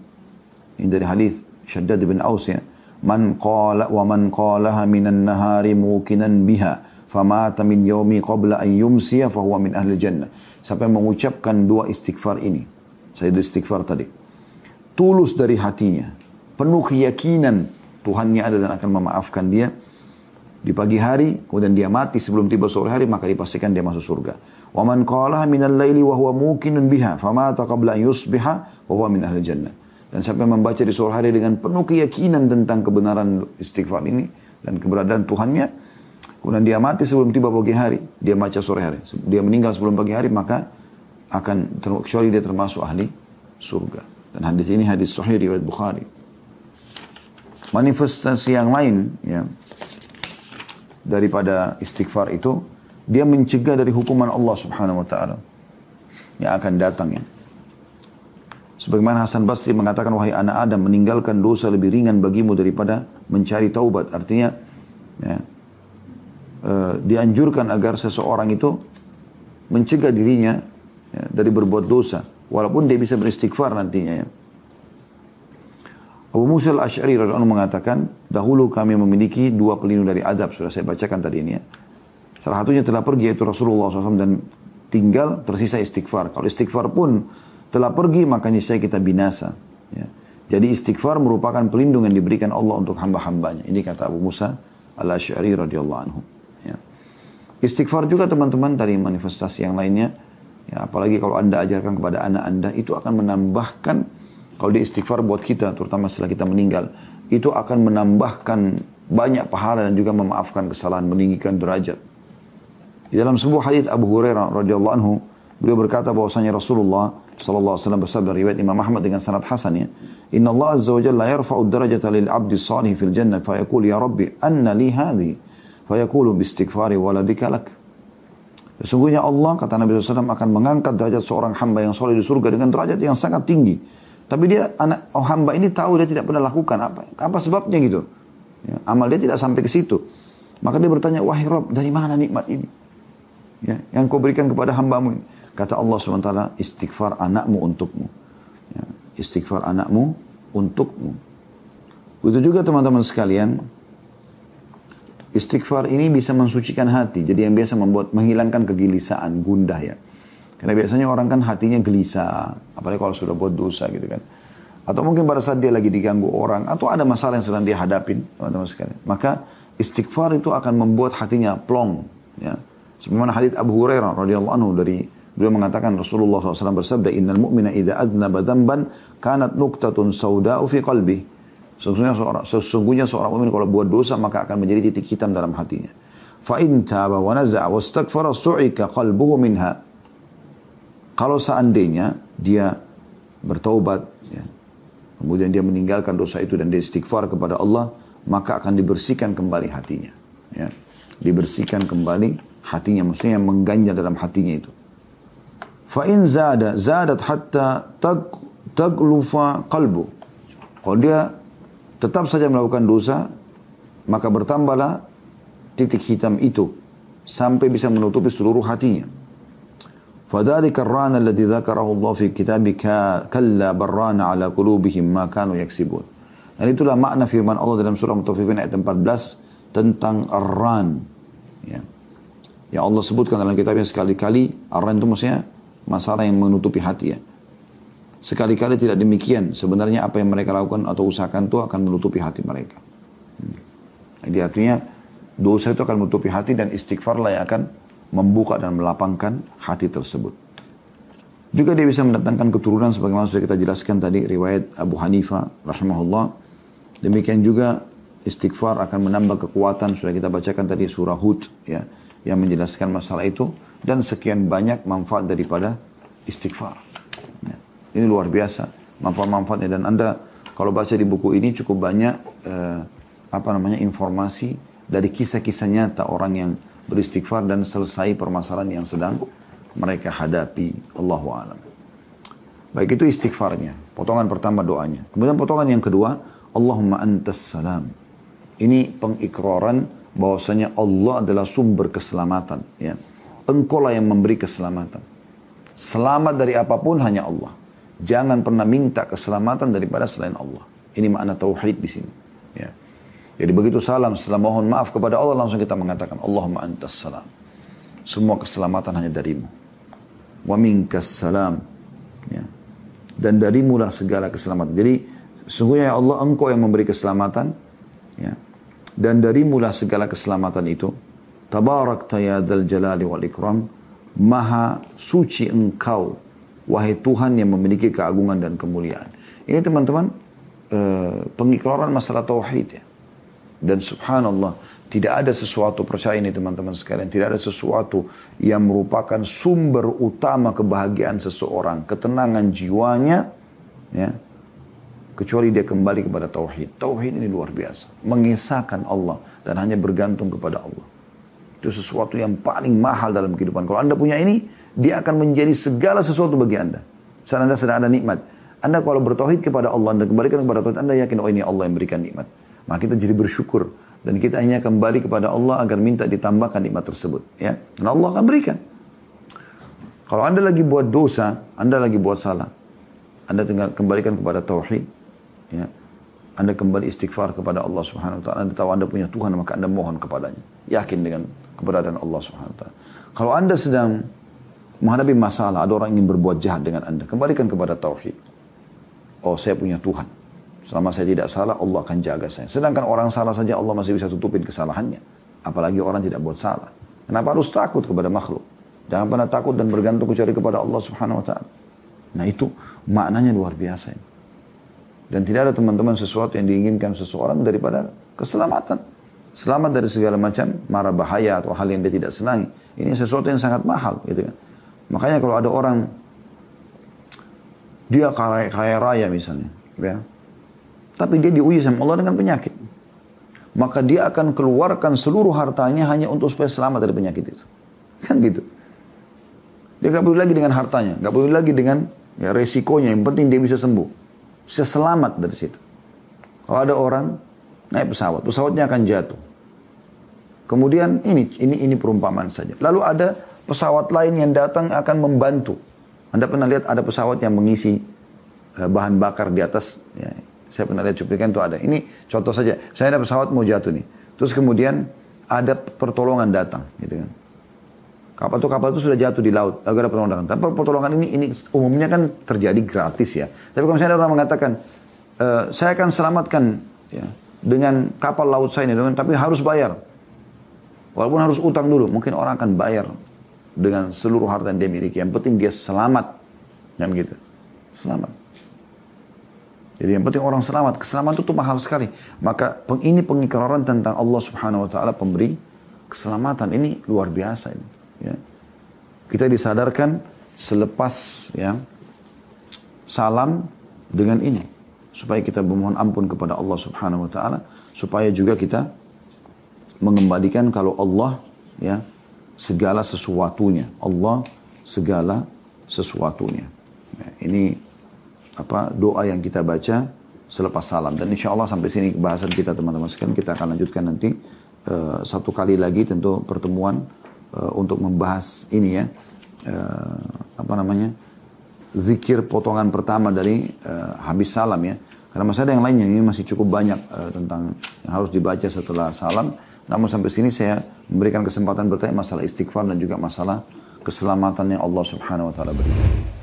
ini dari hadis Shaddad bin Aus ya man qala wa man qalaha minan nahari mukinan biha famata min yaumi qabla an yumsiya fahuwa min ahli jannah sampai mengucapkan dua istighfar ini saya istighfar tadi tulus dari hatinya, penuh keyakinan Tuhannya ada dan akan memaafkan dia di pagi hari, kemudian dia mati sebelum tiba sore hari, maka dipastikan dia masuk surga. Wa man qalaha minal laili wa huwa biha, famata qabla yusbiha wa huwa min ahli jannah. Dan sampai membaca di sore hari dengan penuh keyakinan tentang kebenaran istighfar ini dan keberadaan Tuhannya, kemudian dia mati sebelum tiba pagi hari, dia baca sore hari. Dia meninggal sebelum pagi hari, maka akan kecuali dia termasuk ahli surga. Dan hadis ini hadis sahih riwayat Bukhari. Manifestasi yang lain ya daripada istighfar itu dia mencegah dari hukuman Allah Subhanahu wa taala yang akan datang ya. Sebagaimana Hasan Basri mengatakan wahai anak Adam meninggalkan dosa lebih ringan bagimu daripada mencari taubat. Artinya ya, uh, dianjurkan agar seseorang itu mencegah dirinya ya, dari berbuat dosa Walaupun dia bisa beristighfar nantinya ya. Abu Musa al-Ash'ari radhiyallahu mengatakan, dahulu kami memiliki dua pelindung dari adab, sudah saya bacakan tadi ini ya. Salah satunya telah pergi yaitu Rasulullah SAW dan tinggal tersisa istighfar. Kalau istighfar pun telah pergi maka niscaya kita binasa. Ya. Jadi istighfar merupakan pelindung yang diberikan Allah untuk hamba-hambanya. Ini kata Abu Musa al-Ash'ari radhiyallahu anhu. Ya. Istighfar juga teman-teman dari manifestasi yang lainnya Ya, apalagi kalau anda ajarkan kepada anak anda, itu akan menambahkan, kalau dia istighfar buat kita, terutama setelah kita meninggal, itu akan menambahkan banyak pahala dan juga memaafkan kesalahan, meninggikan derajat. Di dalam sebuah hadis Abu Hurairah radhiyallahu anhu, beliau berkata bahwasanya Rasulullah sallallahu alaihi wasallam bersabda riwayat Imam Ahmad dengan sanad hasan ya. Inna Allah azza wa jalla yarfa'u darajata lil 'abdi salih fil jannah fa yaqul ya rabbi anna li hadhi fa yaqulu bi istighfari waladika lak. Sesungguhnya Allah, kata Nabi SAW, akan mengangkat derajat seorang hamba yang soleh di surga dengan derajat yang sangat tinggi. Tapi dia, anak oh, hamba ini tahu dia tidak pernah lakukan apa. Apa sebabnya gitu? Ya, amal dia tidak sampai ke situ. Maka dia bertanya, wahai Rob, dari mana nikmat ini? Ya, yang kau berikan kepada hambamu ini. Kata Allah SWT, istighfar anakmu untukmu. Ya, istighfar anakmu untukmu. Begitu juga teman-teman sekalian, Istighfar ini bisa mensucikan hati. Jadi yang biasa membuat menghilangkan kegelisahan, gundah ya. Karena biasanya orang kan hatinya gelisah, apalagi kalau sudah buat dosa gitu kan. Atau mungkin pada saat dia lagi diganggu orang, atau ada masalah yang sedang dia hadapin, teman-teman sekalian. Maka istighfar itu akan membuat hatinya plong. Ya. Sebagaimana hadits Abu Hurairah radhiyallahu anhu dari beliau mengatakan Rasulullah SAW bersabda, Innal mu'mina idha adnaba dhanban kanat nuktatun sauda'u fi qalbih. Sesungguhnya seorang, sesungguhnya seorang mukmin kalau buat dosa maka akan menjadi titik hitam dalam hatinya. Fa in taba wa naza'a wastaghfara su'ika qalbuhu minha. Kalau seandainya dia bertaubat ya, kemudian dia meninggalkan dosa itu dan dia istighfar kepada Allah, maka akan dibersihkan kembali hatinya. Ya. Dibersihkan kembali hatinya, maksudnya yang mengganjal dalam hatinya itu. Fa'in zada, zadat hatta tag, taglufa qalbu. Kalau dia tetap saja melakukan dosa, maka bertambahlah titik hitam itu sampai bisa menutupi seluruh hatinya. فذلك الران الذي ذكره الله في كتابه كلا بران على قلوبهم ما كانوا يكسبون. Dan itulah makna firman Allah dalam surah Mutaffifin ayat 14 tentang ran. Ya. Yang Allah sebutkan dalam kitabnya sekali-kali, ran itu maksudnya masalah yang menutupi hati ya. Sekali-kali tidak demikian. Sebenarnya apa yang mereka lakukan atau usahakan itu akan menutupi hati mereka. Hmm. Jadi artinya dosa itu akan menutupi hati dan istighfarlah yang akan membuka dan melapangkan hati tersebut. Juga dia bisa mendatangkan keturunan sebagaimana sudah kita jelaskan tadi riwayat Abu Hanifah rahimahullah. Demikian juga istighfar akan menambah kekuatan sudah kita bacakan tadi surah Hud ya yang menjelaskan masalah itu dan sekian banyak manfaat daripada istighfar. Ini luar biasa manfaat-manfaatnya dan Anda kalau baca di buku ini cukup banyak eh, apa namanya informasi dari kisah-kisah nyata orang yang beristighfar dan selesai permasalahan yang sedang mereka hadapi. Allahu alam. Baik itu istighfarnya. Potongan pertama doanya. Kemudian potongan yang kedua, Allahumma antas salam. Ini pengikraran bahwasanya Allah adalah sumber keselamatan. Ya. Engkau lah yang memberi keselamatan. Selamat dari apa pun hanya Allah. Jangan pernah minta keselamatan daripada selain Allah. Ini makna tauhid di sini. Ya. Jadi begitu salam setelah mohon maaf kepada Allah langsung kita mengatakan Allahumma antas salam. Semua keselamatan hanya darimu. Wa minkas salam. Ya. Dan darimu lah segala keselamatan. Jadi sungguhnya ya Allah engkau yang memberi keselamatan. Ya. Dan darimu lah segala keselamatan itu. Tabarak ya dzal jalali wal ikram. Maha suci engkau. Wahai Tuhan yang memiliki keagungan dan kemuliaan. Ini teman-teman eh, pengikraran masalah tauhid ya. Dan subhanallah, tidak ada sesuatu, percaya ini teman-teman sekalian, tidak ada sesuatu yang merupakan sumber utama kebahagiaan seseorang, ketenangan jiwanya, ya, kecuali dia kembali kepada tauhid. Tauhid ini luar biasa, mengisahkan Allah dan hanya bergantung kepada Allah. Itu sesuatu yang paling mahal dalam kehidupan. Kalau anda punya ini, dia akan menjadi segala sesuatu bagi anda. Saat anda sedang ada nikmat. Anda kalau bertauhid kepada Allah, anda kembalikan kepada Tuhan, anda yakin, oh ini Allah yang berikan nikmat. Maka kita jadi bersyukur dan kita hanya kembali kepada Allah agar minta ditambahkan nikmat tersebut, ya. Dan Allah akan berikan. Kalau Anda lagi buat dosa, Anda lagi buat salah, Anda tinggal kembalikan kepada tauhid, ya. Anda kembali istighfar kepada Allah Subhanahu wa taala. Anda tahu Anda punya Tuhan, maka Anda mohon kepadanya. Yakin dengan keberadaan Allah Subhanahu wa taala. Kalau Anda sedang menghadapi masalah, ada orang ingin berbuat jahat dengan Anda, kembalikan kepada tauhid. Oh, saya punya Tuhan. Selama saya tidak salah, Allah akan jaga saya. Sedangkan orang salah saja Allah masih bisa tutupin kesalahannya. Apalagi orang tidak buat salah. Kenapa harus takut kepada makhluk? Jangan pernah takut dan bergantung kecuali kepada Allah subhanahu wa ta'ala. Nah itu maknanya luar biasa. Dan tidak ada teman-teman sesuatu yang diinginkan seseorang daripada keselamatan. Selamat dari segala macam mara bahaya atau hal yang dia tidak senangi. Ini sesuatu yang sangat mahal gitu kan. Makanya kalau ada orang dia kaya, kaya raya misalnya, ya, tapi dia diuji sama Allah dengan penyakit. Maka dia akan keluarkan seluruh hartanya hanya untuk supaya selamat dari penyakit itu. Kan gitu. Dia gak peduli lagi dengan hartanya. Gak peduli lagi dengan ya, resikonya. Yang penting dia bisa sembuh. Bisa selamat dari situ. Kalau ada orang naik pesawat, pesawatnya akan jatuh. Kemudian ini ini ini perumpamaan saja. Lalu ada pesawat lain yang datang akan membantu. Anda pernah lihat ada pesawat yang mengisi eh, bahan bakar di atas ya, saya pernah lihat cuplikan itu ada. Ini contoh saja. Saya ada pesawat mau jatuh nih. Terus kemudian ada pertolongan datang, gitu kan. Kapal itu kapal itu sudah jatuh di laut, agar ada pertolongan datang. Tapi pertolongan ini ini umumnya kan terjadi gratis ya. Tapi kalau misalnya ada orang mengatakan, e, saya akan selamatkan ya, dengan kapal laut saya ini, dengan, tapi harus bayar. Walaupun harus utang dulu, mungkin orang akan bayar dengan seluruh harta yang dia miliki. Yang penting dia selamat, yang gitu. Selamat. Jadi yang penting orang selamat. Keselamatan itu mahal sekali. Maka ini pengikraran tentang Allah Subhanahu Wa Taala pemberi keselamatan. Ini luar biasa ini. Ya. Kita disadarkan selepas ya salam dengan ini. Supaya kita memohon ampun kepada Allah Subhanahu wa taala, supaya juga kita mengembalikan kalau Allah ya segala sesuatunya. Allah segala sesuatunya. Ya, ini apa doa yang kita baca selepas salam dan insya Allah sampai sini bahasan kita teman-teman sekalian kita akan lanjutkan nanti uh, satu kali lagi tentu pertemuan uh, untuk membahas ini ya uh, apa namanya zikir potongan pertama dari uh, habis salam ya karena masih ada yang lainnya ini masih cukup banyak uh, tentang yang harus dibaca setelah salam namun sampai sini saya memberikan kesempatan bertanya masalah istighfar dan juga masalah keselamatan yang Allah Subhanahu wa taala berikan.